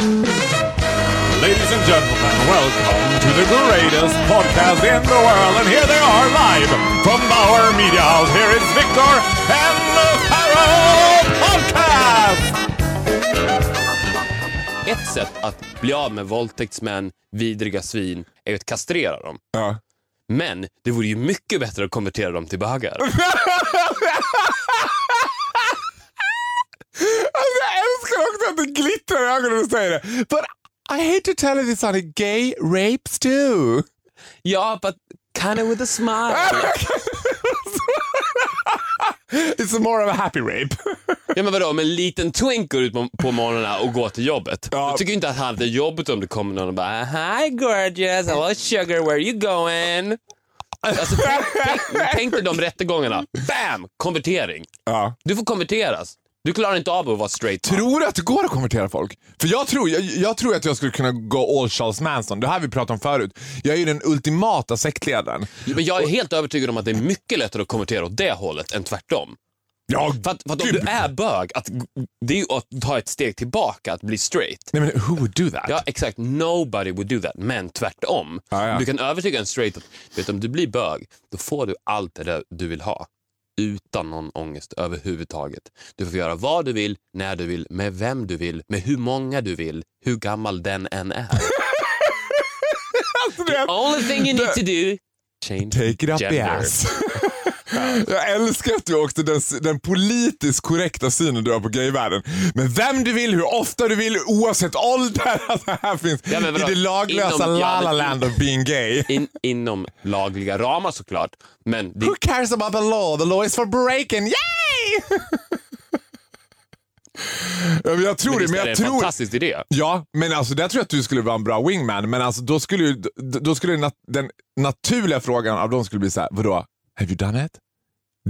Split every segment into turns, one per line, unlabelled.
Ladies and gentlemen, welcome to the greatest podcast in the world. And here they are live from Bauer Media House. Here is Victor and the Pharaoh Podcast!
Ett sätt att bli av med våldtäktsmän, vidriga svin, är att kastrera dem.
Ja.
Men det vore ju mycket bättre att konvertera dem till bögar.
Alltså, jag älskar också att det glittrar i ögonen när du säger det. But I hate to tell you this honey, gay rapes too.
ja, but kind of with a smile.
It's more of a happy rape.
Ja men vadå, om en liten twink går ut på, morgonen och går till jobbet.
Ja.
Jag tycker inte att han hade jobbet om det kommer någon och bara Hi gorgeous, hello sugar, where are you going? Alltså, tänk, tänk, tänk dig de rättegångarna. Bam! Konvertering.
Ja.
Du får konverteras. Du klarar inte av att vara straight.
Tror du att det går att konvertera folk? För jag tror, jag, jag tror att jag skulle kunna gå all Charles Manson. Det här vi pratat om förut. Jag är ju den ultimata sektledaren.
Men jag är helt övertygad om att det är mycket lättare att konvertera åt det hållet än tvärtom.
Ja,
För att, för att om du är bög, att, det är ju att ta ett steg tillbaka, att bli straight.
Nej men who would do that?
Ja, exakt. Nobody would do that. Men tvärtom.
Ja, ja.
Du kan övertyga en straight att vet, om du blir bög, då får du allt det där du vill ha. Utan någon ångest överhuvudtaget. Du får göra vad du vill, när du vill, med vem du vill, med hur många du vill, hur gammal den än är.
Alltså, det-
Only thing you need to do, change
Take it up the ass. Jag älskar att du också den, den politiskt korrekta synen du har på gayvärlden. Men vem du vill, hur ofta du vill, oavsett ålder. Alltså, här finns
Ja, men
i det laglösa
Inom- ja,
la la
men-
land of being gay.
In, inom lagliga ramar såklart. Men det,
Who cares about the law? The law is for breaking. Yay! ja, men jag tror det,
visst
men
är det
jag
en
tror...
fantastisk idé?
Ja, men alltså där tror jag att du skulle vara en bra wingman. Men alltså då skulle, ju, då skulle nat den naturliga frågan av dem skulle bli så här, vadå? Have you done it?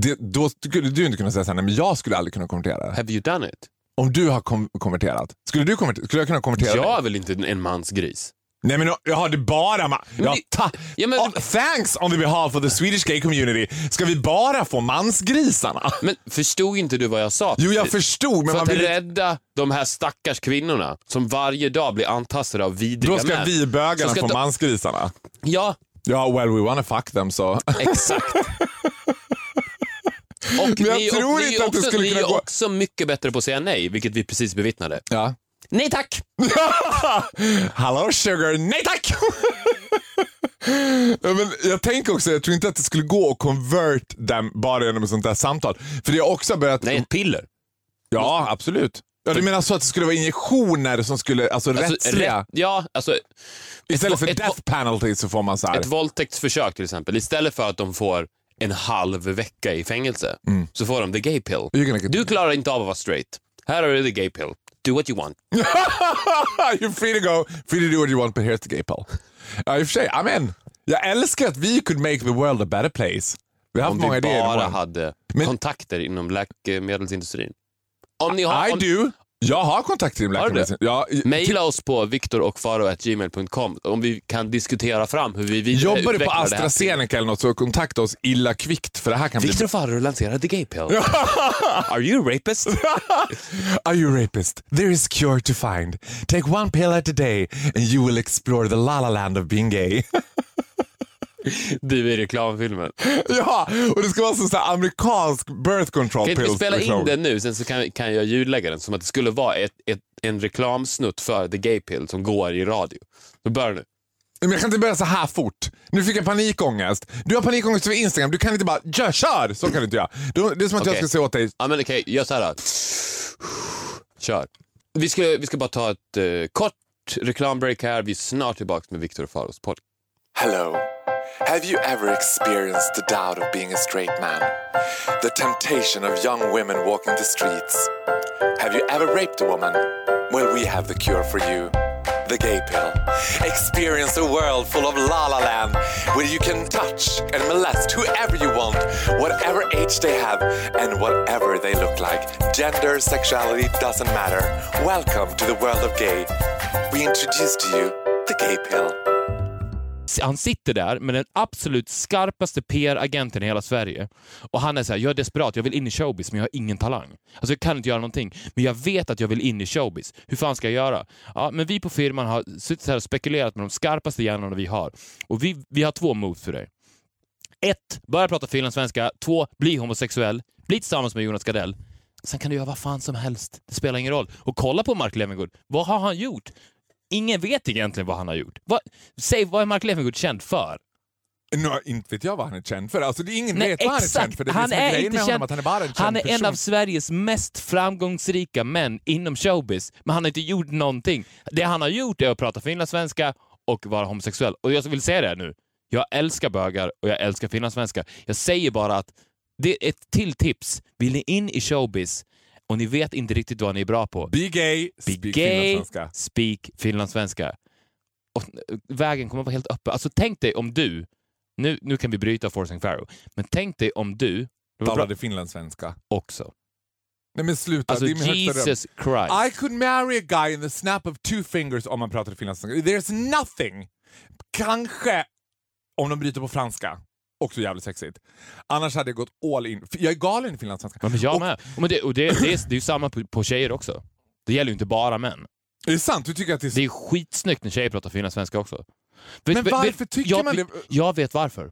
Det, då skulle du inte kunna säga så här, nej men jag skulle aldrig kunna konvertera.
Have you done it?
Om du har kom konverterat, skulle, du konvertera, skulle jag kunna konvertera
Jag är väl inte en mans gris?
Nej men jag har det bara ma- ja, ta
Ja, men-
oh, Thanks on the behalf of the Swedish gay community. Ska vi bara få mansgrisarna?
Men förstod inte du vad jag sa?
Jo jag förstod men
För
man
att
vill,
rädda de här stackars kvinnorna som varje dag blir antastade av vidriga
då ska
män.
vi bögarna få
de-
mansgrisarna.
Ja,
Ja, well we wanna fuck them så.
exakt. Och
Men jag
ni är-
tror
ni är
inte att det
också,
skulle
ni
kunna
är
gå-
också mycket bättre på att säga nej, vilket vi precis bevittnade.
ja.
Nej tack!
Hallå sugar, nej tack! ja, men jag tänker också, jag tror inte att det skulle gå att convert dem bara genom ett sånt där samtal. För det har också börjat...
Nej, ett piller.
Ja, absolut. Ja, du menar så att det skulle vara injektioner som skulle, alltså,
Alltså,
rättsliga?
rätt- ja, alltså
Istället för
ett-
death penalty så får man så här.
ett våldtäktsförsök till exempel. Istället för att de får en halv vecka i fängelse så får de the gay pill.
Get-
Du klarar inte av att vara straight. Här har du the gay pill. Do what you want.
You're free to go, free to do what you want but here's the gay pill. Ja, i och för sig, amen. Jag älskar att vi could make the world a better place. Vi har haft
Om
många
vi
idéer.
bara
imorgon.
hade
Men-
kontakter inom läkemedelsindustrin. Om ni har,
I
om,
do. Jag har i
Har du
läkemedelsindustrin. Ja,
Maila oss på viktorochfaro.gmail.com om vi kan diskutera fram hur vi
Jobbar du på. AstraZeneca eller något så kontakta oss illa kvickt för det här kan bli...
Viktor och Faro lanserar the gay pill. Are you a rapist?
Are you a rapist? There is cure to find. Take one pill at a day and you will explore the la la land of being gay.
Du i reklamfilmen.
ja, och det ska vara sån här amerikansk birth control
Kan inte vi
pills.
spela in den nu, sen så kan, kan jag ljudlägga den som att det skulle vara ett, ett, en reklamsnutt för the gay pill som går i radio. Så börjar nu.
Men jag kan inte börja så här fort. Nu fick jag panikångest. Du har panikångest över Instagram. Du kan inte bara "Kör, kör! Så kan du inte göra. Du- Det är som att jag
Okej.
ska säga åt dig.
Ja men okej, gör så här. då. Kör. Vi ska, vi ska bara ta ett eh, kort reklambreak här. Vi är snart tillbaka med Viktor och Faros podd.
Hello. Have you ever experienced the doubt of being a straight man? The temptation of young women walking the streets? Have you ever raped a woman? Well, we have the cure for you. The gay pill. Experience a world full of la la land where you can touch and molest whoever you want, whatever age they have, and whatever they look like. Gender, sexuality doesn't matter. Welcome to the world of gay. We introduce to you the gay pill.
Han sitter där med den absolut skarpaste PR-agenten i hela Sverige. Och han är så här, jag är desperat, jag vill in i showbiz men jag har ingen talang. Alltså jag kan inte göra någonting, men jag vet att jag vill in i showbiz. Hur fan ska jag göra? Ja, men vi på firman har suttit här och spekulerat med de skarpaste hjärnorna vi har. Och vi, vi har två moves för dig. Ett, börja prata finlandssvenska. Två, bli homosexuell. Bli tillsammans med Jonas Gardell. Sen kan du göra vad fan som helst. Det spelar ingen roll. Och kolla på Mark Levengood. Vad har han gjort? Ingen vet egentligen vad han har gjort. Vad, säg, vad är Mark Levengood känd för?
No, inte vet jag vad han är känd för. Alltså, det är ingen
Nej,
vet vad han är känd för. Det
Han
är
inte
med
känd-
att han är bara en känd
Han är en av Sveriges mest framgångsrika män inom showbiz, men han har inte gjort någonting. Det han har gjort är att prata finlandssvenska och vara homosexuell. Och jag vill säga det nu. Jag älskar bögar och jag älskar finlandssvenska. Jag säger bara att det är ett till tips. Vill ni in i showbiz och ni vet inte riktigt vad ni är bra på,
Be gay,
Be
speak
gay,
finlandssvenska.
speak finlandssvenska. Och eh, vägen kommer att vara helt öppen. Alltså tänk dig om du, nu, nu kan vi bryta Forcing Pharaoh, men tänk dig om du
Talade finlandssvenska.
också.
Nej men sluta,
Alltså
det är min högsta dröm.
Jesus Christ.
I could marry a guy in the snap of two fingers om man pratade finlandssvenska. There's nothing. Kanske om de bryter på franska. Också jävligt sexigt. Annars hade jag gått all in. Jag är galen i finlandssvenska.
Ja, men jag
Och-
med. Men det, och det, det, är, det är ju samma på, på tjejer också. Det gäller ju inte bara män.
Är det sant? Du tycker att det är.
Det är skitsnyggt när tjejer pratar finlandssvenska också.
Men
vet-
varför
vet-
tycker
jag,
man det? Mm.
Jag vet varför.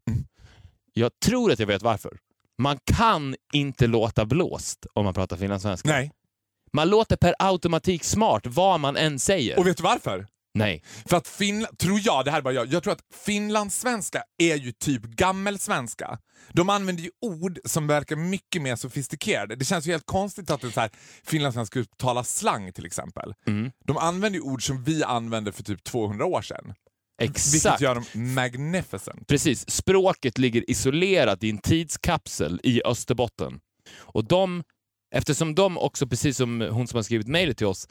Jag tror att jag vet varför. Man kan inte låta blåst om man pratar finlandssvenska.
Nej.
Man låter per automatik smart vad man än säger.
Och vet du varför?
Nej.
För att Finland, tror jag, det här är bara jag, jag tror att finlandssvenska är ju typ gammelsvenska. De använder ju ord som verkar mycket mer sofistikerade. Det känns ju helt konstigt att en så här finlandssvenska tala slang till exempel.
Mm.
De använder ju ord som vi använde för typ 200 år sedan. Vilket
Exakt.
gör dem magnificent.
Precis. Språket ligger isolerat i en tidskapsel i Österbotten. Och de, eftersom de också, precis som hon som har skrivit mejlet till oss,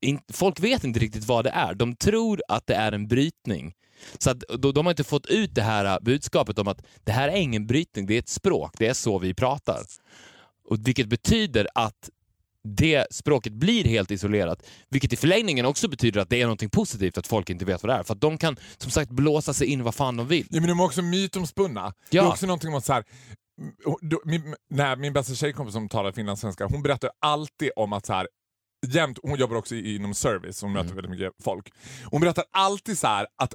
in, folk vet inte riktigt vad det är. De tror att det är en brytning. Så att, de, de har inte fått ut det här eh, budskapet om att det här är ingen brytning, det är ett språk, det är så vi pratar. Och Vilket betyder att det språket blir helt isolerat, vilket i förlängningen också betyder att det är något positivt att folk inte vet vad det är. För att de kan som sagt blåsa sig in vad fan de vill.
Ja, men de är också mytomspunna. Det
Ja.
är också någonting om att så här, då- min, nej, min bästa tjejkompis som talar finlandssvenska, hon berättar alltid om att så här, jämt, hon jobbar också inom service, hon
Mm.
möter väldigt mycket folk. Hon berättar alltid så här att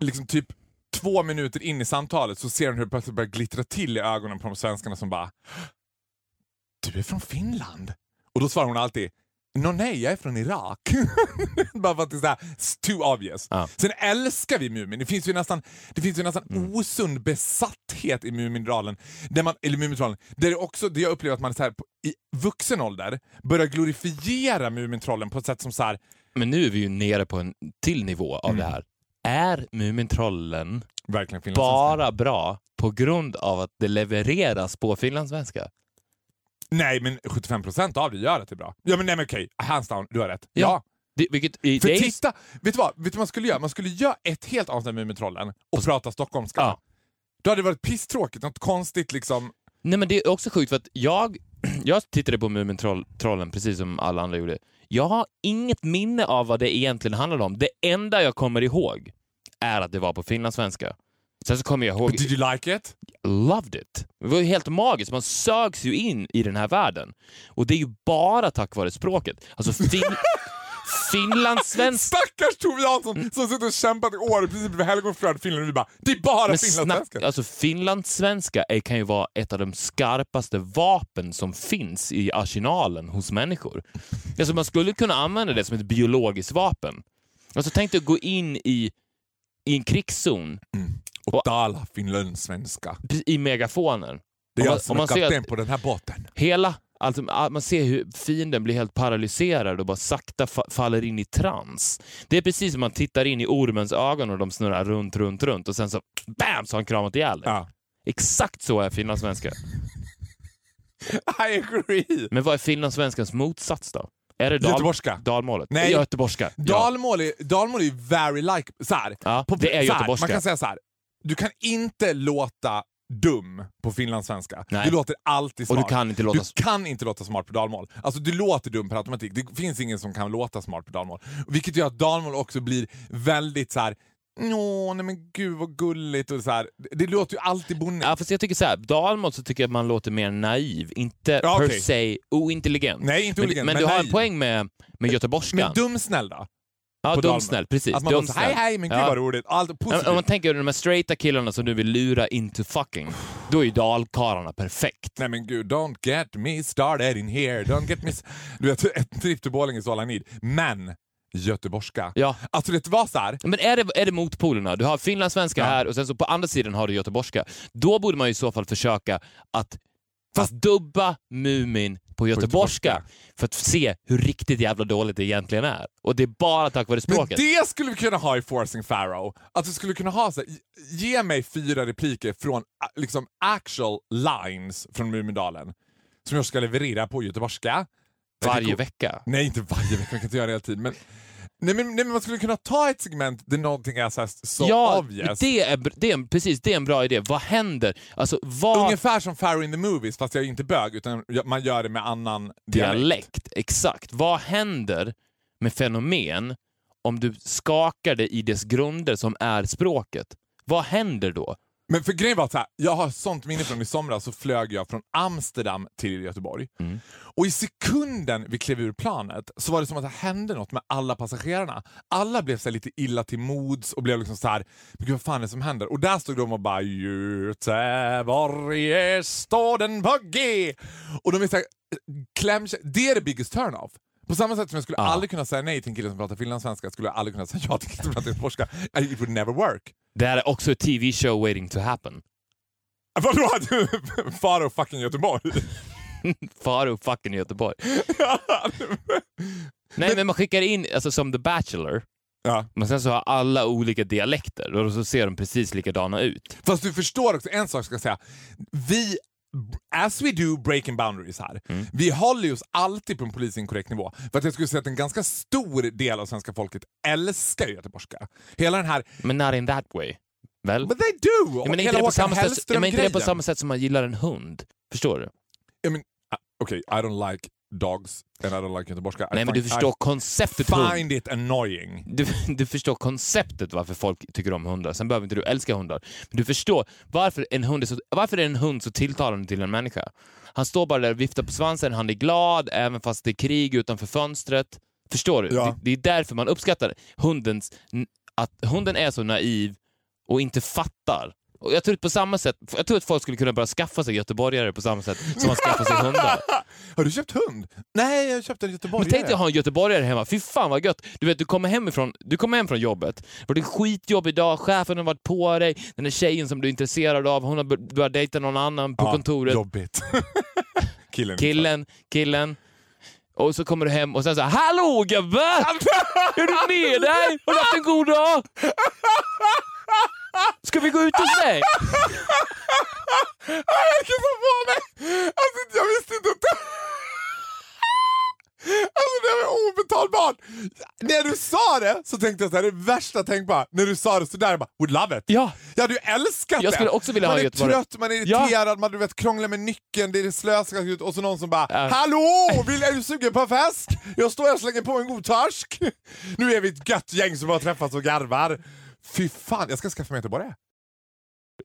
liksom typ två minuter in i samtalet så ser hon hur det plötsligt börjar glittra till i ögonen på de svenskarna som bara Du är från Finland? Och då svarar hon alltid Nå nej, jag är från Irak. Bara för att det är så här, too obvious.
Ja.
Sen älskar vi Mumin. Det finns ju nästan, det finns ju nästan
Mm.
osund besatthet i Mumindralen. Där man, eller Mumintrollen. Där det också, det jag upplever att man är så här, i vuxen ålder börjar glorifiera Mumintrollen på ett sätt som så här,
Men nu är vi ju nere på en till nivå av
Mm.
det här. Är Mumintrollen bara bra på grund av att det levereras på finlandssvenska?
Nej, men 75% av det gör att det är bra. Ja men nej men okej, hands down, du har rätt.
Ja.
Ja.
Det, vilket, i-
För
det är
titta, vet du vad? Vet du vad man skulle göra? Man skulle göra ett helt avsnitt med Mumintrollen och prata stockholmska.
Ja.
Då hade det varit pisstråkigt, något konstigt liksom.
Nej men det är också sjukt för att jag, jag tittade på Mumintrollen precis som alla andra gjorde. Jag har inget minne av vad det egentligen handlade om. Det enda jag kommer ihåg är att det var på finlandssvenska. Sen så kommer jag ihåg,
But did you like it?
loved it. Det var ju helt magiskt. Man sögs ju in i den här världen. Och det är ju bara tack vare språket. Alltså fin finlandssvenska
Stackars Tove Jansson som suttit och kämpat i år princip för helgonflödet Finland och vi bara det är bara
Men
finlandssvenska.
alltså finlandssvenska är, kan ju vara ett av de skarpaste vapen som finns i arsenalen hos människor. Alltså man skulle kunna använda det som ett biologiskt vapen. Alltså tänk dig att gå in i, i en krigszon
Och tala finlandssvenska.
i megafoner.
Det är jag som
om
är kapten på den här båten.
Hela, alltså, man ser hur fienden blir helt paralyserad och bara sakta fa- faller in i trans. Det är precis som man tittar in i ormens ögon och de snurrar runt, runt, runt och sen så BAM! så har han kramat ihjäl.
Ja.
Exakt så är finlandssvenska.
I agree.
Men vad är finlandssvenskans motsats då? Är det dal-
Göteborgska.
dalmålet?
Nej.
Göteborgska.
Dalmål är, dalmål är very like... Så här,
Ja,
på,
det är
så här,
göteborgska.
Man kan säga så här. Du kan inte låta dum på finlandssvenska.
Nej.
Du låter alltid
Och
smart.
du kan inte låta...
Du kan inte låta smart på dalmål. Alltså du låter dum per automatik. Det finns ingen som kan låta smart på dalmål. Vilket gör att dalmål också blir väldigt så här. Åh, nej men gud vad gulligt och så här. Det, låter ju alltid bonnigt.
Ja, fast jag tycker så här, Dalmål så tycker jag att man låter mer naiv, inte
Ja,
per
okej.
se ointelligent.
Nej, inte
men,
ointelligent,
men,
men
du har en
naiv.
poäng med, med göteborgskan.
Men dumsnäll då?
Ja,
på
dumsnäll, precis.
Att man
dumsnäll.
hej hej men gud
Ja.
vad roligt. Allt
Om
positivt.
om man tänker de här straighta killarna som du vill lura into fucking, då är ju dalkarlarna perfekt.
Nej men gud, don't get me started in here. Don't get me... Du vet, ett trip till Borlänge is all I need. Men göteborgska.
Ja.
Alltså det var så här.
Men är det, är det motpolerna? Du har finlandssvenska
Ja.
här och sen så på andra sidan har du göteborgska. Då borde man i så fall försöka att Fast dubba Mumin på göteborgska
göteborgska.
för att se hur riktigt jävla dåligt det egentligen är. Och det är bara tack vare
Men
språket.
det skulle vi kunna ha i Forcing Pharaoh. Att vi skulle kunna ha så här, ge mig fyra repliker från liksom actual lines från Mumindalen. Som jag ska leverera på göteborgska.
Varje vecka.
Nej, inte varje vecka. Man kan inte göra det hela tiden. Men, nej, men, nej, men man skulle kunna ta ett segment där någonting är så, här, så
ja,
obvious.
det är, det är, precis, det är en bra idé. Vad händer? Alltså, vad...
Ungefär som Pharaoh in the Movies, fast jag är inte bög, utan man gör det med annan dialekt.
dialekt. Exakt. Vad händer med fenomen om du skakar det i dess grunder som är språket? Vad händer då?
Men för grejen var så här, jag har sånt minne från i somras så flög jag från Amsterdam till Göteborg.
Mm.
Och i sekunden vi klev ur planet så var det som att det hände något med alla passagerarna. Alla blev så lite illa till mods och blev liksom så här, men gud vad fan är det som händer? Och där stod de och bara Göteborg är staden på G. Och de är så här, kläm, det är the biggest turn-off. På samma sätt som jag skulle
Ja.
aldrig kunna säga nej till en kille som pratar finlandssvenska skulle jag aldrig kunna säga ja till en kille som pratar göteborgska. It would never work.
Det här är också ett TV-show waiting to happen.
Vadå? Faro fucking Göteborg?
Faro fucking Göteborg. Nej, men man skickar in, alltså som The Bachelor,
ja.
men sen så har alla olika dialekter och så ser de precis likadana ut.
Fast du förstår också, en sak ska jag säga. Vi, as we do breaking boundaries här, vi håller oss alltid på en polisinkorrekt nivå. För att jag skulle säga att en ganska stor del av svenska folket älskar göteborgska. Hela den här,
Men not in that way. Väl?
but they do!
Ja, men inte
Hela
det, på
Håkan
sätt, ja, men inte det på
Hellström-grejen.
samma sätt som man gillar en hund. Förstår du?
Ja, men, ah, Okej, I don't like dogs and I don't like göteborgska. I
Nej, men du förstår
I
konceptet hund.
find it annoying.
Du, du förstår konceptet varför folk tycker om hundar. Sen behöver inte du älska hundar. Men du förstår varför en hund är så, varför är en hund så tilltalande till en människa. Han står bara där och viftar på svansen, han är glad även fast det är krig utanför fönstret. Förstår du?
Ja.
Det, det är därför man uppskattar hundens, att hunden är så naiv och inte fattar. Och jag tror att på samma sätt, jag tror att folk skulle kunna börja skaffa sig göteborgare på samma sätt som man skaffar sig hundar.
Har du köpt hund? Nej, jag köpte en göteborgare.
Men tänk dig att ha en göteborgare hemma. Fy fan vad gött! Du vet, du kommer hem, ifrån, du kommer hem från jobbet. Det var en skitjobb idag, chefen har varit på dig, den där tjejen som du är intresserad av, hon har bör- börjat dejta någon annan på
Ja,
kontoret.
Jobbigt. Killen.
Killen, killen. Och så kommer du hem och sen så här, Hallå gubbe! Är du med dig? Har du haft en god dag? Ska vi gå ut hos dig?
Jag kan få på mig! Alltså, jag visste inte att det... Alltså det var obetalbart! När du sa det så tänkte jag så här, det värsta tänkbara. När du sa det sådär, jag bara would love it.
Ja.
Jag hade ju älskat
Jag
det.
skulle också vilja
man
ha
är
Göteborg.
trött, man är irriterad, man du vet, krånglar med nyckeln, det är slösigt ut och så någon som bara
Ja.
Hallå! Vill, är du sugen på en fest? Jag står här och slänger på en god torsk. Nu är vi ett gött gäng som har träffats och garvar. Fy fan, jag ska skaffa mig göteborgare.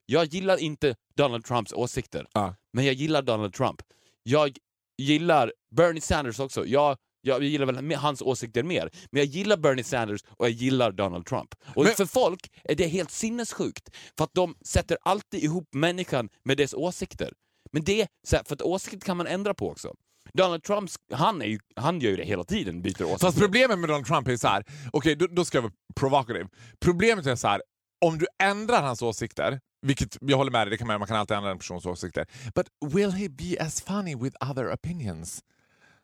Jag gillar inte Donald Trumps åsikter,
Ja.
men jag gillar Donald Trump. Jag gillar Bernie Sanders också. Jag, jag gillar väl hans åsikter mer, men jag gillar Bernie Sanders och jag gillar Donald Trump. Och
Men-
för folk är det helt sinnessjukt, för att de sätter alltid ihop människan med dess åsikter. Men det, för att åsikter kan man ändra på också. Donald Trump, han, är ju, han gör ju det hela tiden, byter åsikter.
Fast problemet med Donald Trump är så här. okej då, då ska jag vara provocative. Problemet är så här. om du ändrar hans åsikter, vilket jag håller med dig, det kan man, man kan alltid ändra en persons åsikter. But will he be as funny with other opinions?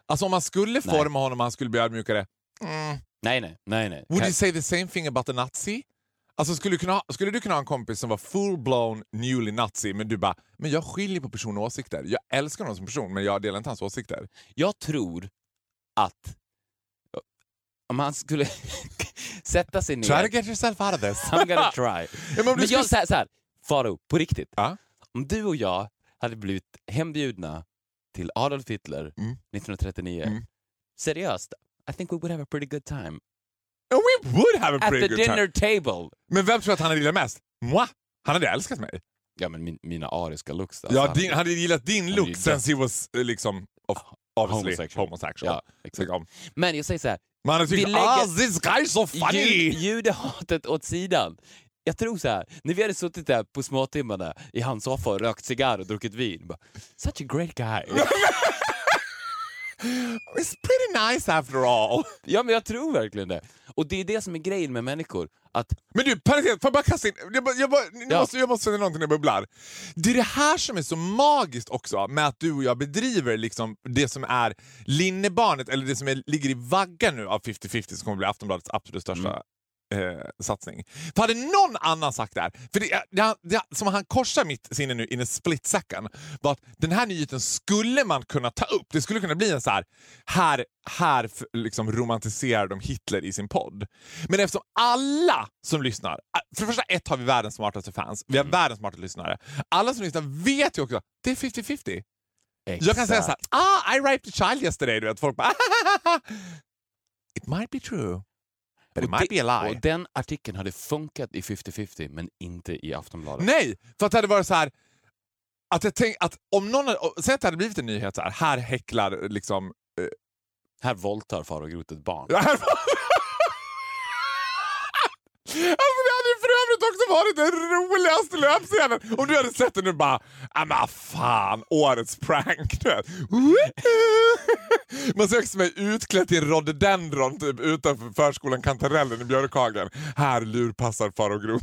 Alltså om man skulle
Nej.
forma honom och han skulle bli ödmjukare, mm,
Nej, nej, nej. nej.
would you say the same thing about a nazi? Alltså skulle du, kunna skulle du kunna ha en kompis som var full-blown newly nazi men du bara, men jag skiljer på person och åsikter. Jag älskar honom som person men jag delar inte hans åsikter.
Jag tror att om han skulle sätta sig ner...
Try to get yourself out of this.
I'm gonna try.
Ja, men
Men
skulle-
jag säger så här, Faro, på riktigt.
Ja.
Om du och jag hade blivit hembjudna till Adolf Hitler
Mm.
1939,
Mm.
seriöst, I think we would have a pretty good time.
And we would have a
At
pretty
the
good
dinner
time.
table.
Men vem tror att han hade gillat mest? Moi! Han hade älskat mig.
Ja, men min, mina ariska looks. Där,
Ja, din,
han-
hade gillat din look since he was eh, liksom of, obviously
Homosexual.
homosexual.
Ja, exakt.
Liksom.
Men jag säger så här,
Men han hade tyckt ah, this guy is so funny!
Jud, judehatet åt sidan. Jag tror så här, när vi hade suttit där på småtimmarna i hans soffa och rökt cigarr och druckit vin. Bara, Such a great guy.
It's pretty nice after all.
ja, men jag tror verkligen det. Och det är det som är grejen med människor. Att
Men du, parentes, får jag bara kasta in... Jag, bara, jag, bara,
Ja.
måste, jag måste säga någonting när jag bubblar. Det är det här som är så magiskt också med att du och jag bedriver liksom det som är linnebarnet, eller det som är, ligger i vaggan nu av 50-50 som kommer bli Aftonbladets absolut största eh, satsning. För hade någon annan sagt det här, för det, det, det, som han korsar mitt sinne nu in a split second, var att den här nyheten skulle man kunna ta upp. Det skulle kunna bli en så här, här, här liksom romantiserar de Hitler i sin podd. Men eftersom alla som lyssnar, äh, för det första ett har vi världens smartaste fans, vi har världens smartaste lyssnare. Alla som lyssnar vet ju också att det är 50-50. Jag kan säga så här, ah, I raped a child yesterday. Du vet, folk bara, it might be true. But it might be a lie.
Och den artikeln hade funkat i 50-50 men inte i Aftonbladet.
Nej, för att det hade varit så här att jag tänk, att om någon säg att det hade blivit en nyhet så här, här häcklar liksom...
Här våldtar far och Groth ett barn.
Alltså också varit den roligaste löpscenen om du hade sett den nu. bara ah, men fan, årets prank. Man ser också mig utklädd till rhododendron typ, utanför förskolan Kantarellen i Björkhagen. Här lurpassar far och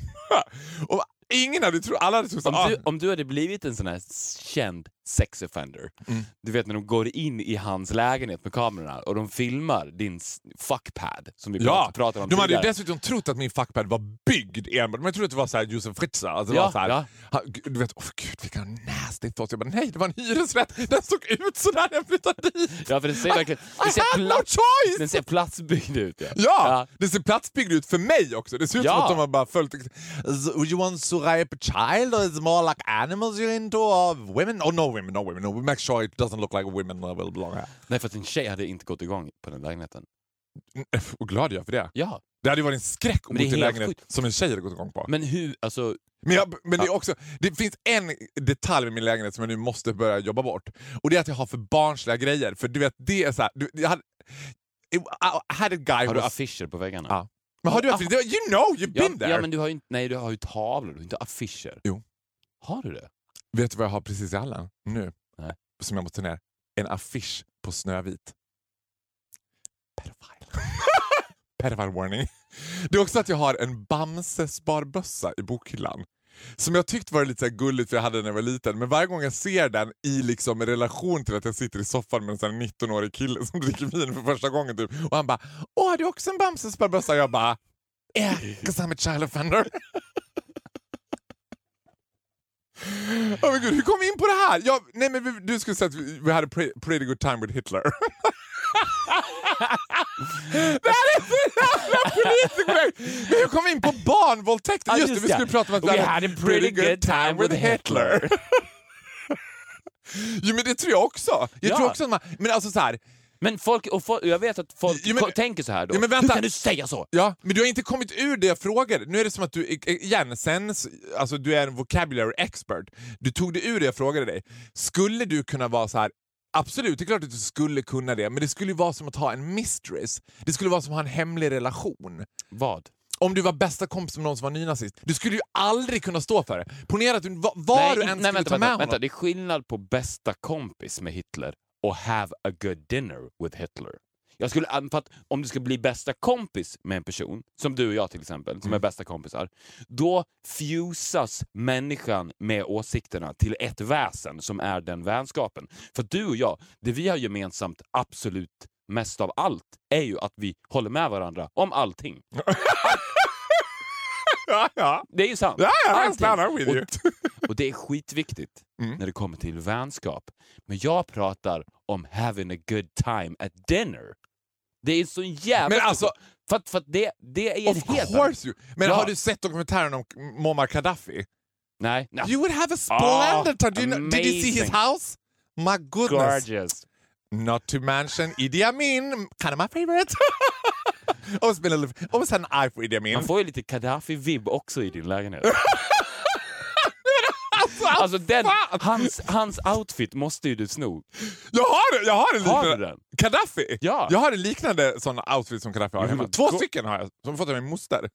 Och Ingen hade trott, alla hade trott
Om
ah,
du, om du hade blivit en sån här känd sex offender,
Mm.
du vet när de går in i hans lägenhet med kamerorna och de filmar din fuckpad som vi
Ja,
prat, pratade om
de hade ju
tidigare.
dessutom trott att min fuckpad var byggd enbart. De trodde att det var så här Josef Fritzl. Alltså
Ja,
var så här,
ja.
du vet, oh, gud vilka nasty thoughts. Jag bara, nej det var en hyresrätt. Den såg ut sådär när jag flyttade dit.
Ja, för det ser verkligen... Det
I
ser,
had no choice!
den ser platsbyggd ut. Ja.
Ja, det ser platsbyggd ut för mig också. Det ser ut
Ja.
som att de har bara följt... You want to rape a child or is it more like animals you're into or women? Oh no women, no women. No, we make sure it doesn't look like women that will belong here.
Nej, för att en tjej hade inte gått igång på den lägenheten.
Och glad jag för det.
Ja,
Det hade ju varit en skräck
det
bo till en lägenhet
sjukt.
som en tjej hade gått igång på.
men hur... Alltså,
Men, jag, men det, är också, det finns en detalj med min lägenhet som jag nu måste börja jobba bort. Och det är att jag har för barnsliga grejer. För du vet, det är så här, du, jag hade, I had a guy
har du
was,
affischer på väggarna?
Ja. Men har du affischer? You know, you've
Ja,
been there!
ja, men du har ju nej, du har ju tavlor, du har inte affischer.
Jo.
Har du det?
Vet du vad jag har precis i hallen nu?
Nej.
Som jag måste ner. En affisch på Snövit. Pedofile. Pedophile warning. Det är också att jag har en Bamse-sparbössa i bokhyllan. Som jag tyckte var lite så här gulligt för jag hade den när jag var liten. Men varje gång jag ser den i liksom relation till att jag sitter i soffan med en sån här 19-årig kille som dricker vin för första gången. Typ, och han bara “Åh, har du också en bamsesparbössa?” Jag bara “Yeah, 'cause I'm a child offender”. Oh my God, hur kom vi in på det här? Jag, nej, men vi, du skulle säga att vi, hade a pre- pretty good time with Hitler. det här är så jävla politiskt korrekt! Men hur kom vi in på barnvåldtäkter? Just,
just
det, vi skulle prata om att
We had a pretty good time with Hitler.
jo men det tror jag också. Jag
Ja.
tror också att man, men alltså så här,
Men folk, och folk, jag vet att folk
Jo, men-
tänker så här då.
Jo, men vänta.
Hur kan du säga så?
Ja, men du har inte kommit ur det jag frågade. Nu är det som att du, igen, sen, alltså du är en vocabulary expert. Du tog det ur det jag frågade dig. Skulle du kunna vara så här Absolut, det är klart att du skulle kunna det, men det skulle ju vara som att ha en mistress. Det skulle vara som att ha en hemlig relation.
Vad?
Om du var bästa kompis med någon som var nynazist. Du skulle ju aldrig kunna stå för det. Ponera att du, var, var
nej,
du än
nej,
skulle
vänta,
ta med
vänta,
honom.
vänta, det är skillnad på bästa kompis med Hitler och have a good dinner with Hitler. Jag skulle, för att om du ska bli bästa kompis med en person, som du och jag till exempel, som är bästa kompisar, då fusas människan med åsikterna till ett väsen som är den vänskapen. För du och jag, det vi har gemensamt absolut mest av allt är ju att vi håller med varandra om allting.
ja, ja.
Det är ju sant.
Ja, ja, you.
Och det är skitviktigt
Mm.
när det kommer till vänskap. Men jag pratar om having a good time at dinner. Det är så jävla...
Men alltså-
för, att, för att det, det är en
Of
helt
course you. Men
Ja.
har du sett dokumentären om Muammar Gaddafi?
Nej. nej.
You would have a splendid time. Do you know, did you see his house? My goodness.
Gorgeous.
Not to mention Idi Amin, kind of my favorite. Och spela. Och sen arg på Idi Amin.
Man får ju lite Gaddafi-vibb också i din lägenhet. Alltså den, hans, hans outfit måste ju du sno.
Jag har, jag har en
Har
liknande...
du den?
Gaddafi?
Ja.
Jag har en liknande sån outfit som Gaddafi har hemma.
Mm.
Två stycken har jag, som fått av min moster.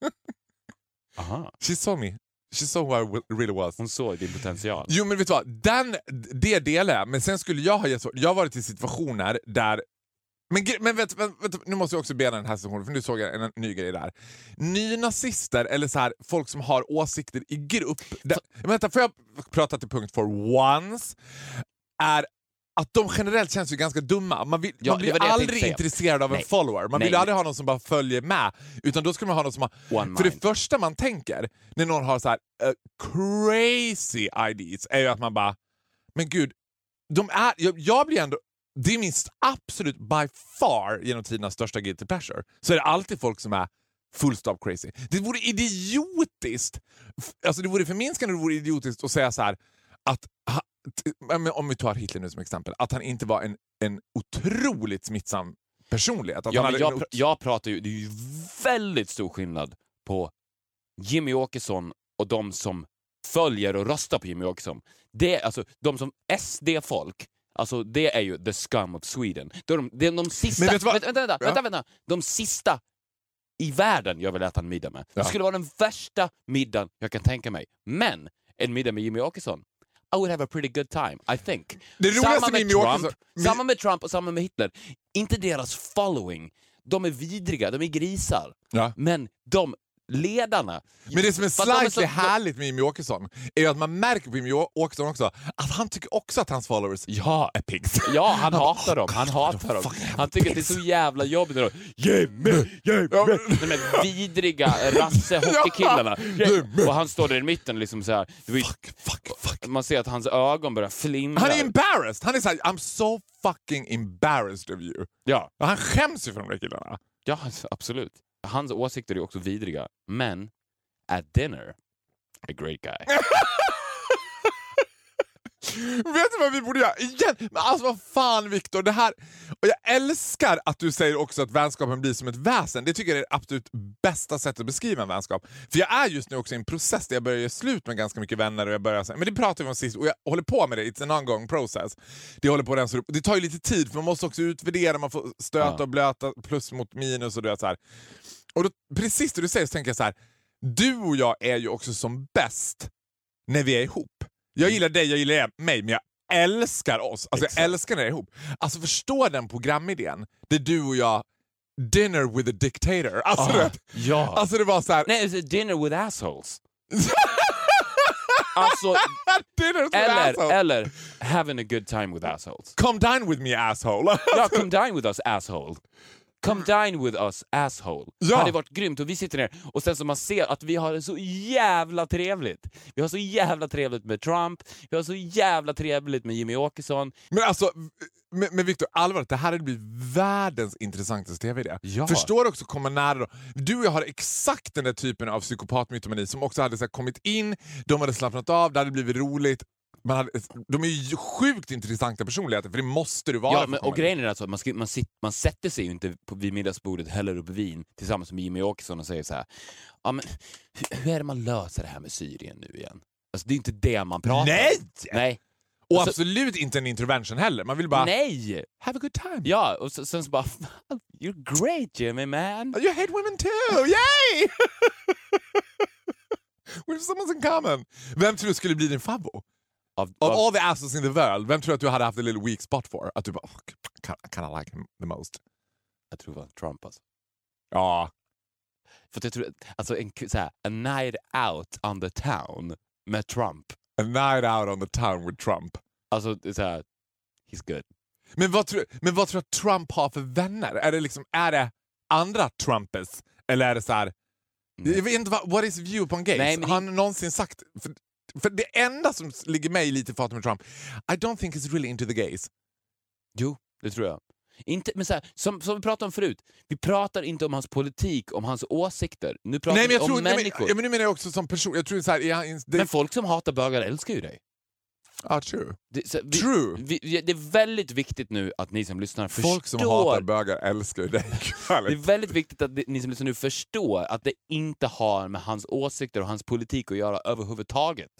Aha.
She saw me. She saw who I really was.
Hon såg din potential.
Jo men vet du vad, Den, det delar jag, men sen skulle jag ha gett. Jag har varit i situationer där men, men vet, vet, nu måste jag också bena den här situationen, för nu såg jag en, en ny grej där. Nynazister, eller så här, folk som har åsikter i grupp. Där, men vänta, får jag prata till punkt for once? Är att de generellt känns ju ganska dumma. Man, vill,
Ja,
man blir aldrig intresserad av en
Nej.
follower. Man
Nej.
vill aldrig ha någon som bara följer med. Utan då ska man ha någon som har...
One
för
mind.
det första man tänker när någon har så här eh, crazy ideas är ju att man bara, men gud, de är, jag, jag blir ändå, det är min absolut by far genom tiderna största guilty pleasure. Så är det alltid folk som är full stop crazy. Det vore idiotiskt, alltså det vore förminskande, det vore idiotiskt att säga så här att om vi tar Hitler nu som exempel, att han inte var en, en otroligt smittsam personlighet. Att
Ja,
han
men jag, pr- jag pratar ju, det är ju väldigt stor skillnad på Jimmy Åkesson och de som följer och röstar på Jimmy Åkesson. Det, alltså, de som SD-folk, alltså det är ju the scum of Sweden. Det är de, det är de sista,
Men vet
vänta, vänta, vänta,
Ja.
vänta, vänta, de sista i världen jag vill äta en middag med.
Ja.
Det skulle vara den värsta middagen jag kan tänka mig. Men en middag med Jimmy Åkesson, I would have a pretty good time, I think.
Det
samma
med
Trump,
Åkesson-
samma med Trump och samma med Hitler. Inte deras following. De är vidriga, de är grisar.
Ja.
Men de ledarna...
Men det som är slightly
så-
härligt med Jimmy Åkesson är att man märker på Jimmy Åkesson också att han tycker också att hans followers
Ja,
är pigs.
ja han hatar dem. Han hatar dem. Han tycker att det är så jävla jobbigt när de... Jimmy, Jimmy!
Ja,
De här vidriga rasse-hockeykillarna. Och han står där i mitten liksom så här.
Fuck, fuck, fuck.
Man ser att hans ögon börjar flimra.
Han är embarrassed. Han är såhär, I'm so fucking embarrassed of you.
Ja,
Och han skäms ju för de där killarna.
ja, absolut. Hans åsikter är också vidriga. Men at dinner, a great guy.
Vet du vad vi borde göra? Igen! Men alltså vad fan Viktor, det här... Och jag älskar att du säger också att vänskapen blir som ett väsen. Det tycker jag är det absolut bästa sättet att beskriva en vänskap. För jag är just nu också i en process där jag börjar göra slut med ganska mycket vänner och jag börjar säga, men det pratade vi om sist och jag håller på med det, it's an ongoing process. Det håller på den, så det tar ju lite tid för man måste också utvärdera, man får stöta och blöta plus mot minus och du vet så här. Och då, precis det du säger så tänker jag så här. du och jag är ju också som bäst när vi är ihop. Jag gillar dig, jag gillar mig, men jag älskar oss. Alltså jag älskar när vi är ihop. Alltså förstå den programidén där du och jag dinner with a dictator. Alltså,
Ah,
du vet,
ja.
alltså det var så här...
Nej, it's a dinner with assholes. alltså,
dinner with
eller,
asshole.
eller having a good time with assholes.
Come dine with me asshole.
Ja, come dine with us asshole. Come dine with us asshole.
Ja.
hade varit grymt och vi sitter ner och sen så man ser att vi har det så jävla trevligt. Vi har så jävla trevligt med Trump, vi har så jävla trevligt med Jimmy Åkesson.
Men alltså, men, men Viktor, allvarligt, det här hade blivit världens intressantaste tv-idé.
Ja.
Förstår också komma nära då? Du och jag har exakt den där typen av psykopatmytomani som också hade så här, kommit in, de hade slappnat av, det hade blivit roligt. Man hade, de är ju sjukt intressanta personligheter, för det måste du vara.
Ja, men, och grejen är alltså man, ska, man, man sätter sig ju inte på, vid middagsbordet, häller upp vin tillsammans med Jimmy Åkesson och säger så här. Ja, men, hur, hur är det man löser det här med Syrien nu igen? Alltså, det är inte det man pratar
Nej!
om. Nej!
Och
Alltså-
absolut inte en intervention heller. Man vill bara
Nej!
have a good time.
Ja, och så, sen så bara You're great Jimmy man!
You hate women too! Yay! We have someone in common. Vem tror du skulle bli din favvo?
Av,
Of
av,
all the asses in the world, vem tror du att du hade haft a little weak spot for? Att du bara, oh, kind of like him the most.
jag tror det var Trump alltså.
Ja.
För att jag tror, alltså en så här, a night out on the town med Trump.
A night out on the town with Trump.
Alltså det är så här, he's good.
Men vad tror, men vad tror du att Trump har för vänner? Är det, liksom, är det andra Trumpers? Eller är det så här... Jag vet inte, vad, what is view upon gays?
Nej,
har han någonsin sagt... För, för det enda som ligger mig lite med Trump, I don't think he's really into the gays.
Jo, det tror jag. Inte, men så här, som, som vi pratade om förut, vi pratar inte om hans politik, om hans åsikter. Nu pratar
Nej, men
vi
jag
om
tror, nej,
människor.
men, ja, men nu menar jag också som person. Jag tror så här, är han, det,
Men folk som hatar bögar älskar ju dig.
Ja, true.
Det, så, vi,
True.
Vi, det är väldigt viktigt nu att ni som lyssnar förstår.
Folk som hatar bögar älskar dig.
det är väldigt viktigt att ni som lyssnar nu förstår att det inte har med hans åsikter och hans politik att göra överhuvudtaget.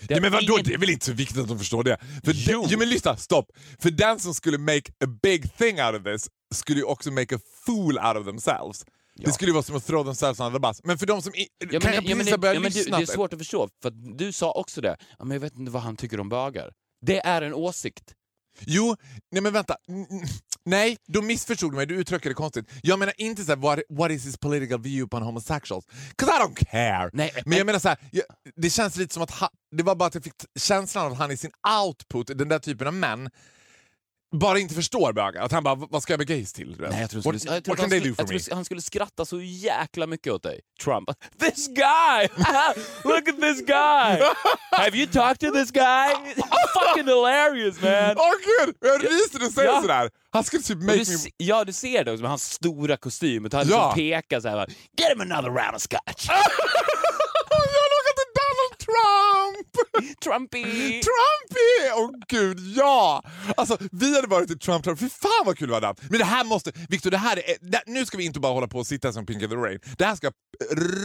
Det
Nej, men vadå,
ingen-
det är väl inte så viktigt att de förstår det? För
Jo.
Jo men lyssna, stopp. För den som skulle make a big thing out of this skulle ju också make a fool out of themselves. Det skulle ju vara som att throw themselves under the bus. Men för de som i,
Ja, men,
kan jag
ja,
precis
det,
ha börjat
ja, men
lyssna...
det är svårt att förstå, för att du sa också det. Ja, men jag vet inte vad han tycker om bögar. Det är en åsikt.
Jo, nej men vänta. Nej, då missförstod du mig. Du uttrycker det konstigt. Jag menar inte såhär, what, what is his political view upon homosexuals? 'Cause I don't care.
Nej,
men jag menar såhär, det känns lite som att ha, det var bara att jag fick känslan av att han i sin output, den där typen av män, bara inte förstår bögar. Att han bara, vad ska jag med gays till?
Nej, jag tror,
what
skulle, jag tror
what can
han,
they
skulle,
do for me?
han skulle skratta så jäkla mycket åt dig. Trump. This guy! Look at this guy! Have you talked to this guy? Fucking hilarious man!
Åh gud! Jag ryser när du säger
Ja.
sådär. Han skulle typ make
du,
me...
ja, du ser det med hans stora kostym och han
Ja.
liksom pekar så här. bara, Get him another round of scotch!
jag lockar till Donald Trump!
Trumpy!
Trumpy! Åh gud, ja! Alltså, vi hade varit i Trump Trump. Fy fan vad kul det hade Men det här måste... Victor, det här är, det, nu ska vi inte bara hålla på och sitta som Pink in the Rain. Det här ska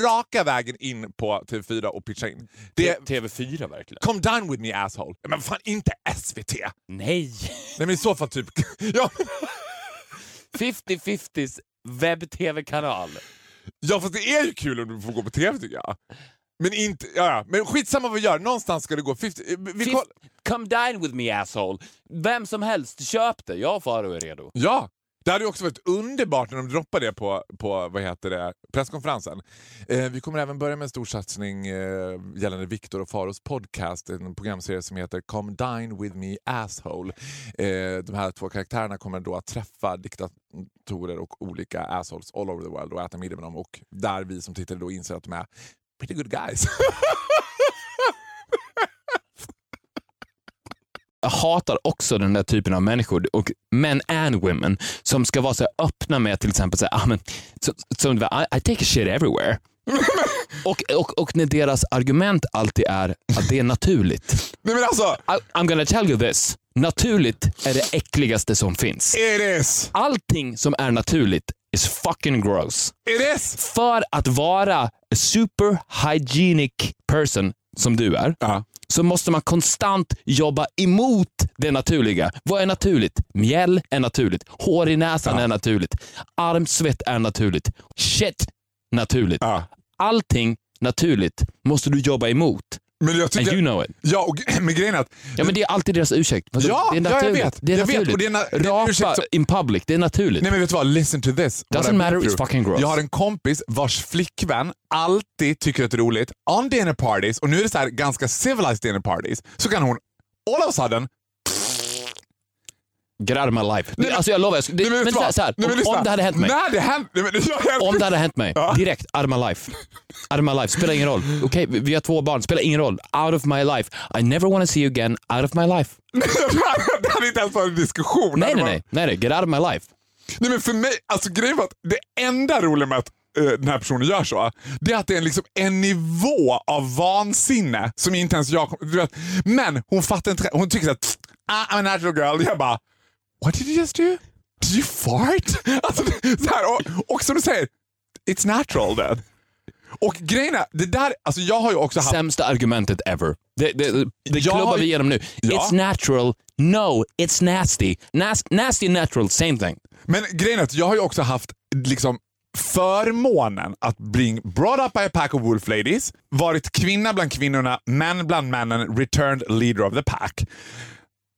raka vägen in på TV4 och pitcha in. Det är,
TV4 verkligen.
Come down with me asshole. Men fan, inte SVT!
Nej!
Nej men i så fall typ... ja,
50-50s webb-tv-kanal.
ja, fast det är ju kul om du får gå på TV tycker jag. Men inte... Ja. Men skitsamma vad vi gör. Någonstans ska det gå. 50, vi
Fif- Come dine with me asshole. Vem som helst, köp det. Jag och Faro är redo.
Ja! Det hade också varit underbart när de droppade det på, på vad heter det, presskonferensen. Eh, vi kommer även börja med en stor satsning eh, gällande Viktor och Faros podcast, en programserie som heter Come Dine With Me Asshole. Eh, de här två karaktärerna kommer då att träffa diktatorer och olika assholes all over the world och äta middag med dem och där vi som tittare då inser att de är pretty good guys.
Jag hatar också den där typen av människor, och men and women, som ska vara så här öppna med till exempel säga, ah, men, så, som var, I, I take a shit everywhere. och, och, och när deras argument alltid är att det är naturligt.
Nej men alltså,
I, I'm gonna tell you this. Naturligt är det äckligaste som finns.
it is!
Allting som är naturligt is fucking gross.
It is!
För att vara a super hygienic person som du är,
Ja.
så måste man konstant jobba emot det naturliga. Vad är naturligt? Mjäll är naturligt. Hår i näsan är naturligt. Armsvett är naturligt. Shit naturligt.
Ja.
Allting naturligt måste du jobba emot.
Men jag
And
tycker...
you know it.
Ja, och, men grejen är att
Ja, men det är alltid deras ursäkt. Men
Ja,
det är
ja, jag
naturligt.
vet.
Det är
Jag vet,
naturligt.
och det är na- det är
Rapa
ursäkt
in public, det är naturligt.
Nej men vet du vad, listen to this.
Doesn't matter, it's fucking gross.
Jag har en kompis vars flickvän alltid tycker att det är roligt, on dinner parties, och nu är det så här ganska civilized dinner parties, så kan hon all of a sudden
My life.
Nej,
alltså jag lovar,
Nej, men
men, så så här,
Nej, men
om, det hade hänt mig.
När det hänt, nej, jag, jag,
Om det hade hänt mig,
Ja.
direkt, out of my life. Out of my life, spelar ingen roll. Okej, vi vi har två barn, spelar ingen roll. Out of my life. I never want to see you again, out of my life.
det hade inte ens varit en diskussion.
Nej,
Det
nej, nej, nej, nej, get out of my life.
Nej men för mig, alltså grejen var att det enda roliga med att eh, den här personen gör så, det är att det är en, liksom, en nivå av vansinne som inte ens jag vet, Men hon fattar inte, hon tycker att ah, I'm a natural girl. Jag bara, what did you just do? Did you fart? Alltså, så här, och, och som du säger, it's natural then. Och grejen är, det där, alltså jag har ju också haft...
Sämsta argumentet ever. Det, det, det klubbar
har-
vi igenom nu.
Ja.
It's natural. No, it's nasty. Nas nasty natural, same thing.
Men grejen är att jag har ju också haft liksom förmånen att bli brought up by a pack of wolf ladies, varit kvinna bland kvinnorna, män bland männen, returned leader of the pack.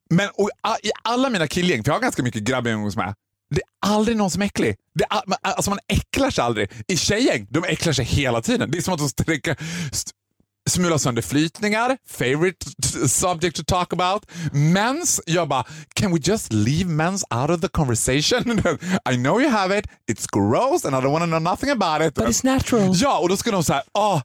Men och, i alla mina killgäng, för jag har ganska mycket grabbgäng umgås med, det är aldrig någon som är äcklig. Det är, alltså man äcklar sig aldrig. I tjejgäng, de äcklar sig hela tiden. Det är som att de sträcker, st- sönder flytningar, favorite subject to talk about. Mens, jag bara, can we just leave mens out of the conversation? I know you have it, it's gross and I don't want to know nothing about it.
But it's natural.
Ja, och då ska de säga, ah,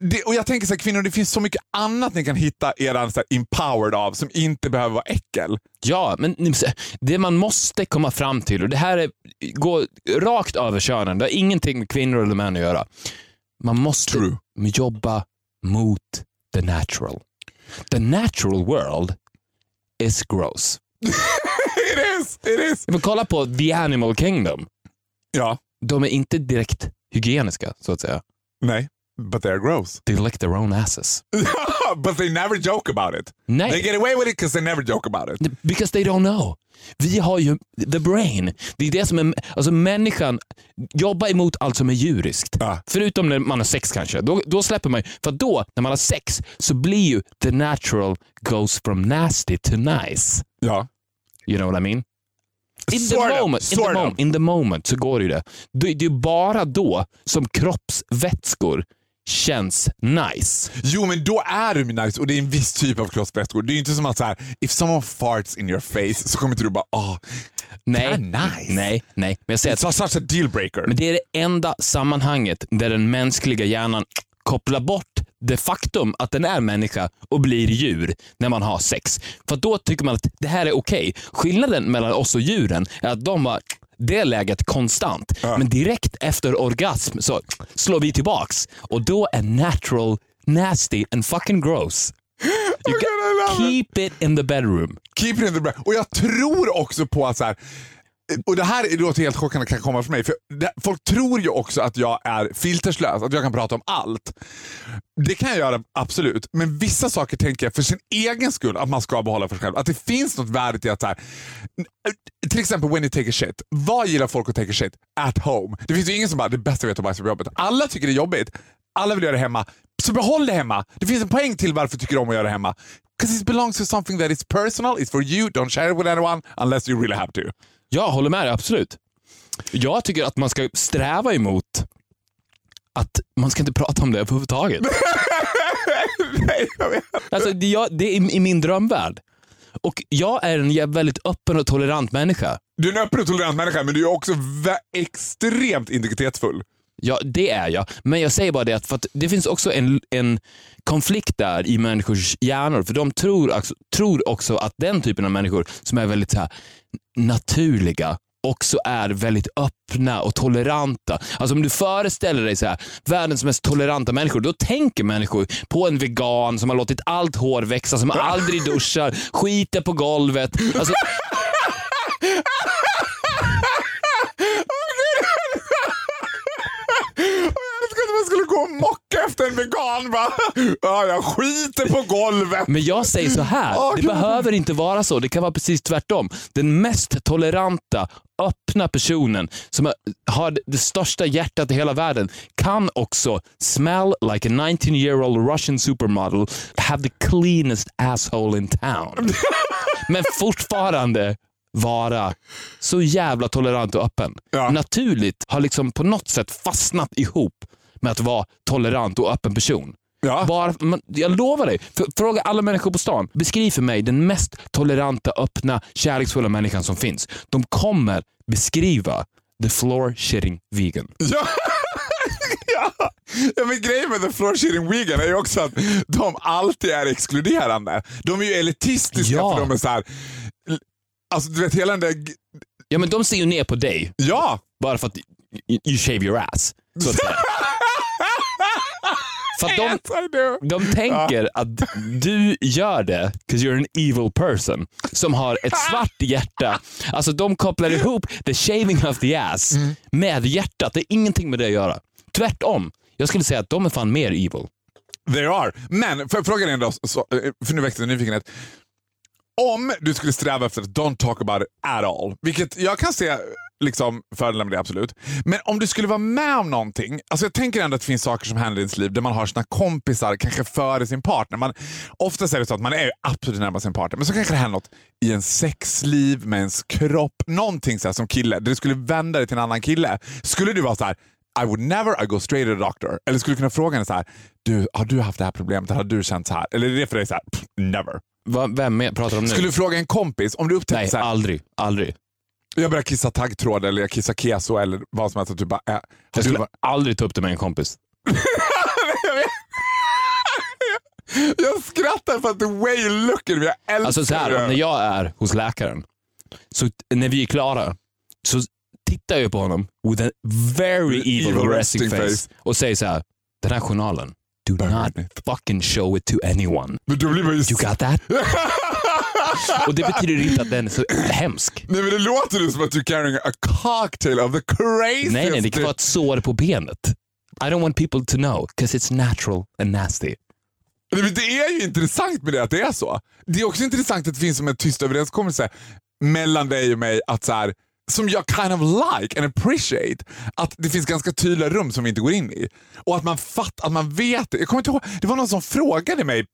det, och jag tänker så här, kvinnor, det finns så mycket annat ni kan hitta här, empowered av som inte behöver vara äckel.
Ja, men det man måste komma fram till, och det här är, går rakt över könen, det har ingenting med kvinnor eller män att göra. Man måste
True.
jobba mot the natural. The natural world is gross.
It is! It is!
Men kolla på The Animal Kingdom.
Ja.
De är inte direkt hygieniska, så att säga.
Nej. But they're gross.
They lick their own asses.
but they never joke about it.
Nej.
They get away with it because they never joke about it.
Because they don't know. Vi har ju the brain. Det är det som är, alltså människan jobbar emot allt som är djuriskt.
Ja.
Förutom när man har sex kanske. Då, då släpper man ju- För då, när man har sex, så blir ju the natural goes from nasty to nice.
Ja.
You know what I mean? In
Sort
the
of,
moment, in the, moment, in the moment så går det ju det. Det, det är bara då som kroppsvätskor känns nice.
Jo, men då är det nice och det är en viss typ av kroppsvätskor. Det är inte som att så här, if someone farts in your face så kommer inte du bara ah,
Nej,
nice.
nej, nej. Men jag säger att
it's such a deal breaker.
Men det är det enda sammanhanget där den mänskliga hjärnan kopplar bort det faktum att den är människa och blir djur när man har sex. För då tycker man att det här är okej. Skillnaden mellan oss och djuren är att de har det läget konstant. Men direkt efter orgasm så slår vi tillbaks och då är natural nasty and fucking gross. You keep it in the bedroom.
Keep it in the brand. Och jag tror också på att så här, och det här låter helt chockande kan komma från mig, för det, folk tror ju också att jag är filterslös, att jag kan prata om allt. Det kan jag göra, absolut. Men vissa saker tänker jag för sin egen skull att man ska behålla för sig själv. Att det finns något värde i att så här, till exempel when you take a shit. Vad gillar folk att take a shit? At home. Det finns ju ingen som bara, det bästa jag vet att bajsa på jobbet. Alla tycker det är jobbigt. Alla vill göra det hemma. Så behåll det hemma. Det finns en poäng till varför du tycker om att göra det hemma. Because it belongs to something that is personal, it's for you, don't share it with anyone unless you really have to.
Jag håller med dig, absolut. Jag tycker att man ska sträva emot att man ska inte prata om det överhuvudtaget. Alltså, det, jag, det är i min drömvärld. Och jag är en väldigt öppen och tolerant människa.
Du är en öppen och tolerant människa men du är också extremt integritetsfull.
Ja, det är jag. Men jag säger bara det att, för att det finns också en, en konflikt där i människors hjärnor. För de tror, också- tror också att den typen av människor som är väldigt så här, naturliga också är väldigt öppna och toleranta. Alltså om du föreställer dig så här, världens mest toleranta människor, då tänker människor på en vegan som har låtit allt hår växa, som aldrig duschar, skiter på golvet. Alltså,
gå och mocka efter en vegan. Va? Ja, jag skiter på golvet.
Men jag säger så här, det behöver inte vara så. Det kan vara precis tvärtom. Den mest toleranta, öppna personen som har det största hjärtat i hela världen kan också smell like a 19 year old Russian supermodel, have the cleanest asshole in town. Men fortfarande vara så jävla tolerant och öppen.
Ja.
Naturligt har liksom på något sätt fastnat ihop med att vara tolerant och öppen person.
Ja.
Bara, men jag lovar dig, för, fråga alla människor på stan. Beskriv för mig den mest toleranta, öppna, kärleksfulla människan som finns. De kommer beskriva the floor shitting vegan.
Ja. ja. ja, men grejen med the floor shitting vegan är ju också att de alltid är exkluderande. De är ju elitistiska
Ja.
för de är så här. Alltså du vet hela den där...
Ja, men de ser ju ner på dig
Ja!
bara för att you, you shave your ass. Så att säga. För de,
Yes,
de tänker att du gör det 'cause you're an evil person som har ett svart hjärta. Alltså de kopplar ihop the shaving of the ass med hjärtat. Det är ingenting med det att göra. Tvärtom. Jag skulle säga att de är fan mer evil.
They are. Men för, frågan är ändå, så, eh, för nu växte nyfikenhet. Om du skulle sträva efter att don't talk about it at all, vilket jag kan se liksom, fördelar med det absolut. Men om du skulle vara med om någonting, alltså jag tänker ändå att det finns saker som händer i ens liv där man har sina kompisar kanske före sin partner. Man, oftast är det så att man är absolut närmast sin partner, men så kanske det händer något i ens sexliv, med ens kropp, någonting så här som kille, där du skulle vända dig till en annan kille. Skulle du vara så här. I would never I go straight to the doctor. Eller skulle du kunna fråga henne så här. Du, har du haft det här problemet? Har du känt så här? Eller är det för dig så här? Pff, never.
Va, vem är, pratar de nu?
Skulle du fråga en kompis om du upptäcker
Nej,
så här,
aldrig. Aldrig.
jag börjar kissa taggtråd eller jag kissar keso eller vad som helst. Du bara, äh,
Jag
du
skulle
varit-
aldrig ta upp det med en kompis.
jag skrattar för att the way you look at me, jag älskar
Alltså så här,
det.
när jag är hos läkaren, så när vi är klara, så tittar jag på honom with a very evil,
Evil
resting face,
face.
och säger så här, den här journalen,
Do not fucking show it to anyone.
Men då blir man ju...
You got that? Och det betyder inte att den är så hemsk.
Nej men det låter ju som att du carrying a cocktail of the craziest...
Nej, nej, det kan vara ett sår på benet. I don't want people to know, because it's natural and nasty.
Nej, men Det är ju intressant med det att det är så. Det är också intressant att det finns som en tyst överenskommelse mellan dig och mig att så här, som jag kind of like and appreciate. Att det finns ganska tydliga rum som vi inte går in i. Och att man fattar, att man vet det. Jag kommer inte ihåg, det var någon som frågade mig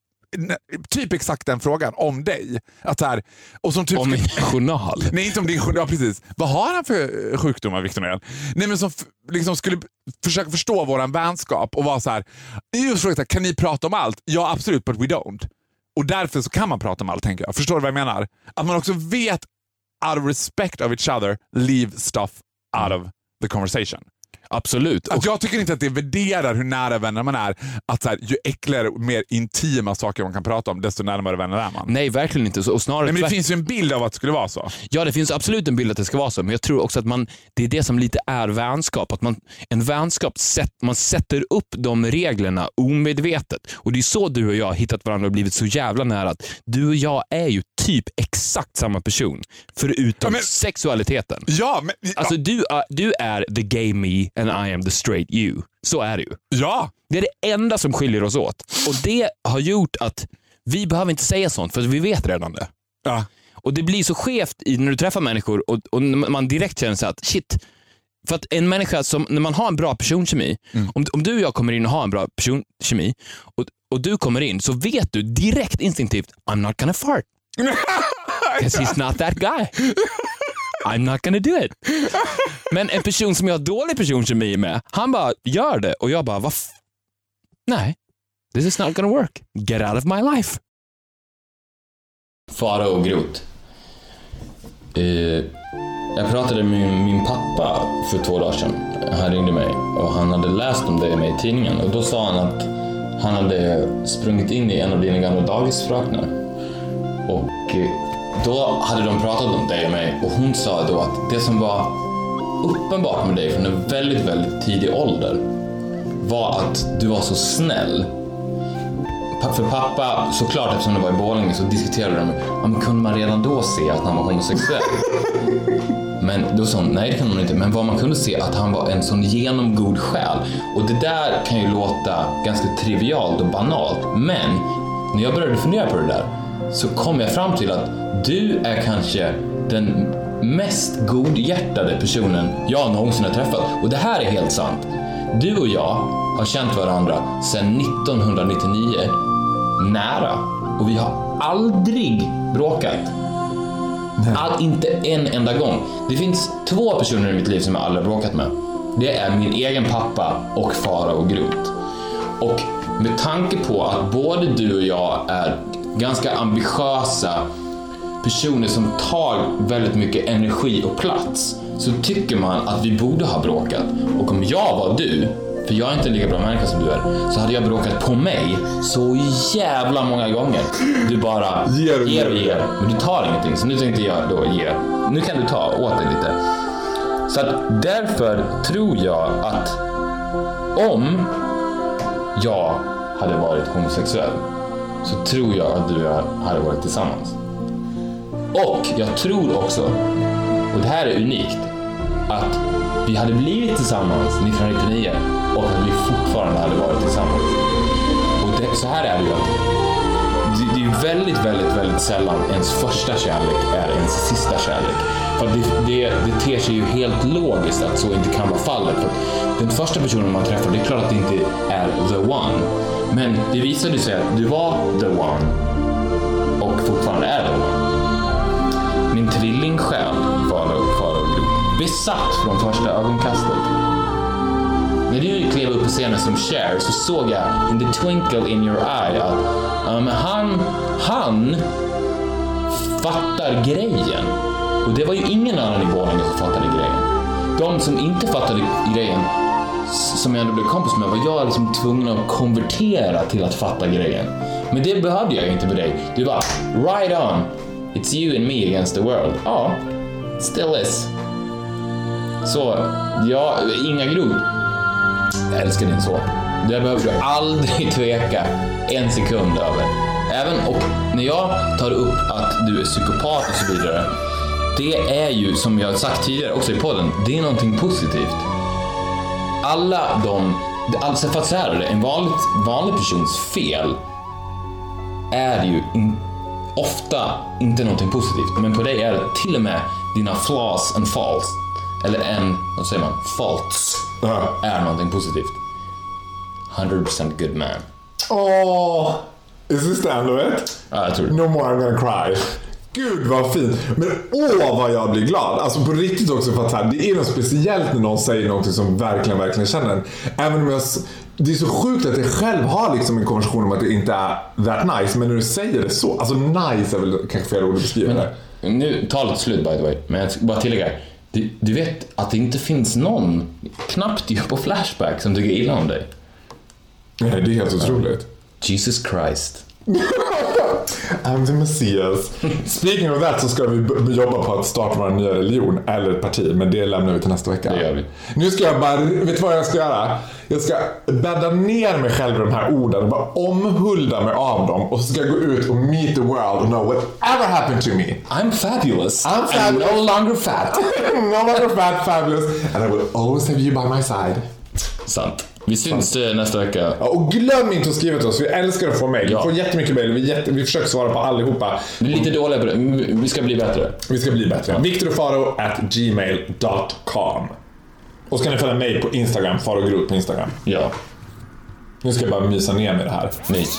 typ exakt den frågan om dig. Att här, och som typ
Om min journal.
Nej, inte om din sjukdom. Ja, precis. Vad har han för eh, sjukdomar, Victor Norén? Nej, men som liksom skulle försöka förstå vår vänskap och vara så här. Just frågat, kan ni prata om allt? Ja, absolut, but we don't. Och därför så kan man prata om allt, tänker jag. Förstår du vad jag menar? Att man också vet, out of respect of each other, leave stuff out of the conversation.
Absolut.
Att jag tycker inte att det värderar hur nära vänner man är. Att så här, ju äckligare och mer intima saker man kan prata om, desto närmare vänner är man.
Nej, verkligen inte. Och snarare
Nej, men det finns ju en bild av att det skulle vara så.
Ja, det finns absolut en bild att det ska vara så, men jag tror också att man, det är det som lite är vänskap. Att man, en vänskap, sätt, man sätter upp de reglerna omedvetet. Och det är så du och jag har hittat varandra och blivit så jävla nära. Att du och jag är ju typ exakt samma person, förutom
Ja, men-
sexualiteten.
Ja, men...
Alltså du, är- du är the gay me and I am the straight you. Så är det ju.
ja.
Det är det enda som skiljer oss åt. Och det har gjort att vi behöver inte säga sånt, för vi vet redan det.
ja.
Och det blir så skevt i, när du träffar människor och, och man direkt känner så att shit, för att en människa som, när man har en bra personkemi, om, om du och jag kommer in och har en bra personkemi och, och du kommer in så vet du direkt instinktivt, I'm not gonna fart. Because he's not that guy. I'm not gonna do it. Men en person som jag har dålig personkemi med, han bara gör det och jag bara, vad Nej, this is not gonna work. Get out of my life.
Fara och Grot. Eh, jag pratade med min, min pappa för två dagar sedan. Han ringde mig och han hade läst om dig med i tidningen och då sa han att han hade sprungit in i en av dina gamla dagisfröknar. Och eh, då hade de pratat om dig och mig och hon sa då att det som var uppenbart med dig från en väldigt, väldigt tidig ålder var att du var så snäll För pappa, såklart eftersom det var i Borlänge så diskuterade de, ja, men kunde man redan då se att han var homosexuell? Men då sa hon, nej det kunde man inte. Men vad man kunde se att han var en sån genomgod själ. Och det där kan ju låta ganska trivialt och banalt. Men när jag började fundera på det där så kom jag fram till att du är kanske den mest godhjärtade personen jag någonsin har träffat. Och det här är helt sant. Du och jag har känt varandra sedan 1999 nära och vi har aldrig bråkat. All, inte en enda gång. Det finns två personer i mitt liv som jag aldrig har bråkat med. Det är min egen pappa och Fara och Grot. Och med tanke på att både du och jag är ganska ambitiösa personer som tar väldigt mycket energi och plats så tycker man att vi borde ha bråkat. Och om jag var du, för jag är inte en lika bra människa som du är, så hade jag bråkat på mig så jävla många gånger. Du bara
Ger och
ger och
ger.
ger, men du tar ingenting. Så nu tänkte jag då ge. Nu kan du ta åt dig lite. Så att därför tror jag att om jag hade varit homosexuell så tror jag att du och jag hade varit tillsammans. Och jag tror också, och det här är unikt, att vi hade blivit tillsammans 1999 och att vi fortfarande hade varit tillsammans. Och det, så här är det ju att det, det är ju väldigt, väldigt, väldigt sällan ens första kärlek är ens sista kärlek. För det, det, det ter sig ju helt logiskt att så inte kan vara fallet. För den första personen man träffar, det är klart att det inte är the one. Men det visade sig att du var the one och fortfarande är the one. Min tvillingsjäl var nog kvar och grop. Besatt från första ögonkastet. När du klev upp på scenen som Cher så såg jag in the twinkle in your eye att um, han, han fattar grejen. Och det var ju ingen annan i våningen som fattade grejen. De som inte fattade grejen, som jag ändå blev kompis med, var jag liksom tvungen att konvertera till att fatta grejen. Men det behövde jag ju inte med dig. Du bara, right on. It's you and me against the world. Ja, still is. Så, ja, inga grod. jag älskar din son. Det behöver du aldrig tveka en sekund över. Även och när jag tar upp att du är psykopat och så vidare. Det är ju, som jag sagt tidigare också i podden, det är någonting positivt. Alla de, alltså för att säga det, en vanlig, vanlig persons fel är ju in, ofta inte någonting positivt. Men på dig är det till och med dina flaws and faults, eller en, vad säger man, faults, är någonting positivt. 100% good man.
Åh! Is this the end of it?
Ja, jag tror det.
No more I'm gonna cry. Gud vad fint. Men åh vad jag blir glad. Alltså på riktigt också för att här, det är något speciellt när någon säger något som verkligen, verkligen känner en. Även om jag... Det är så sjukt att jag själv har liksom en konversation om att det inte är that nice. Men när du säger det så. Alltså nice är väl kanske fel ord att beskriva det.
Nu, talet är slut by the way, men jag ska bara tillägga. Du, du vet att det inte finns någon, knappt ju på Flashback, som tycker illa om dig.
Nej, det är helt otroligt.
Jesus Christ.
I'm the Messias. Speaking of that så ska vi jobba på att starta vår nya religion, eller ett parti, men det lämnar vi till nästa vecka.
Det gör vi.
Nu ska jag bara, vet du vad jag ska göra? Jag ska bädda ner mig själv i de här orden och bara omhulda mig av dem och så ska jag gå ut och meet the world and know whatever happened to me.
I'm fabulous.
I'm fabulous.
no longer fat.
no longer fat, fabulous, and I will always have you by my side.
Sant. Vi syns eh, nästa vecka.
Ja, och glöm inte att skriva till oss, vi älskar att få mejl.
Ja.
Vi får jättemycket mejl, vi, jätte, vi försöker svara på allihopa.
Vi är lite dåliga på det, men vi ska bli bättre.
Vi ska bli bättre. Viktorfaro at gmail.com. Och så kan ni följa mig på Instagram, farogrot på Instagram.
Ja,
Nu ska jag bara mysa ner med det här.
mys.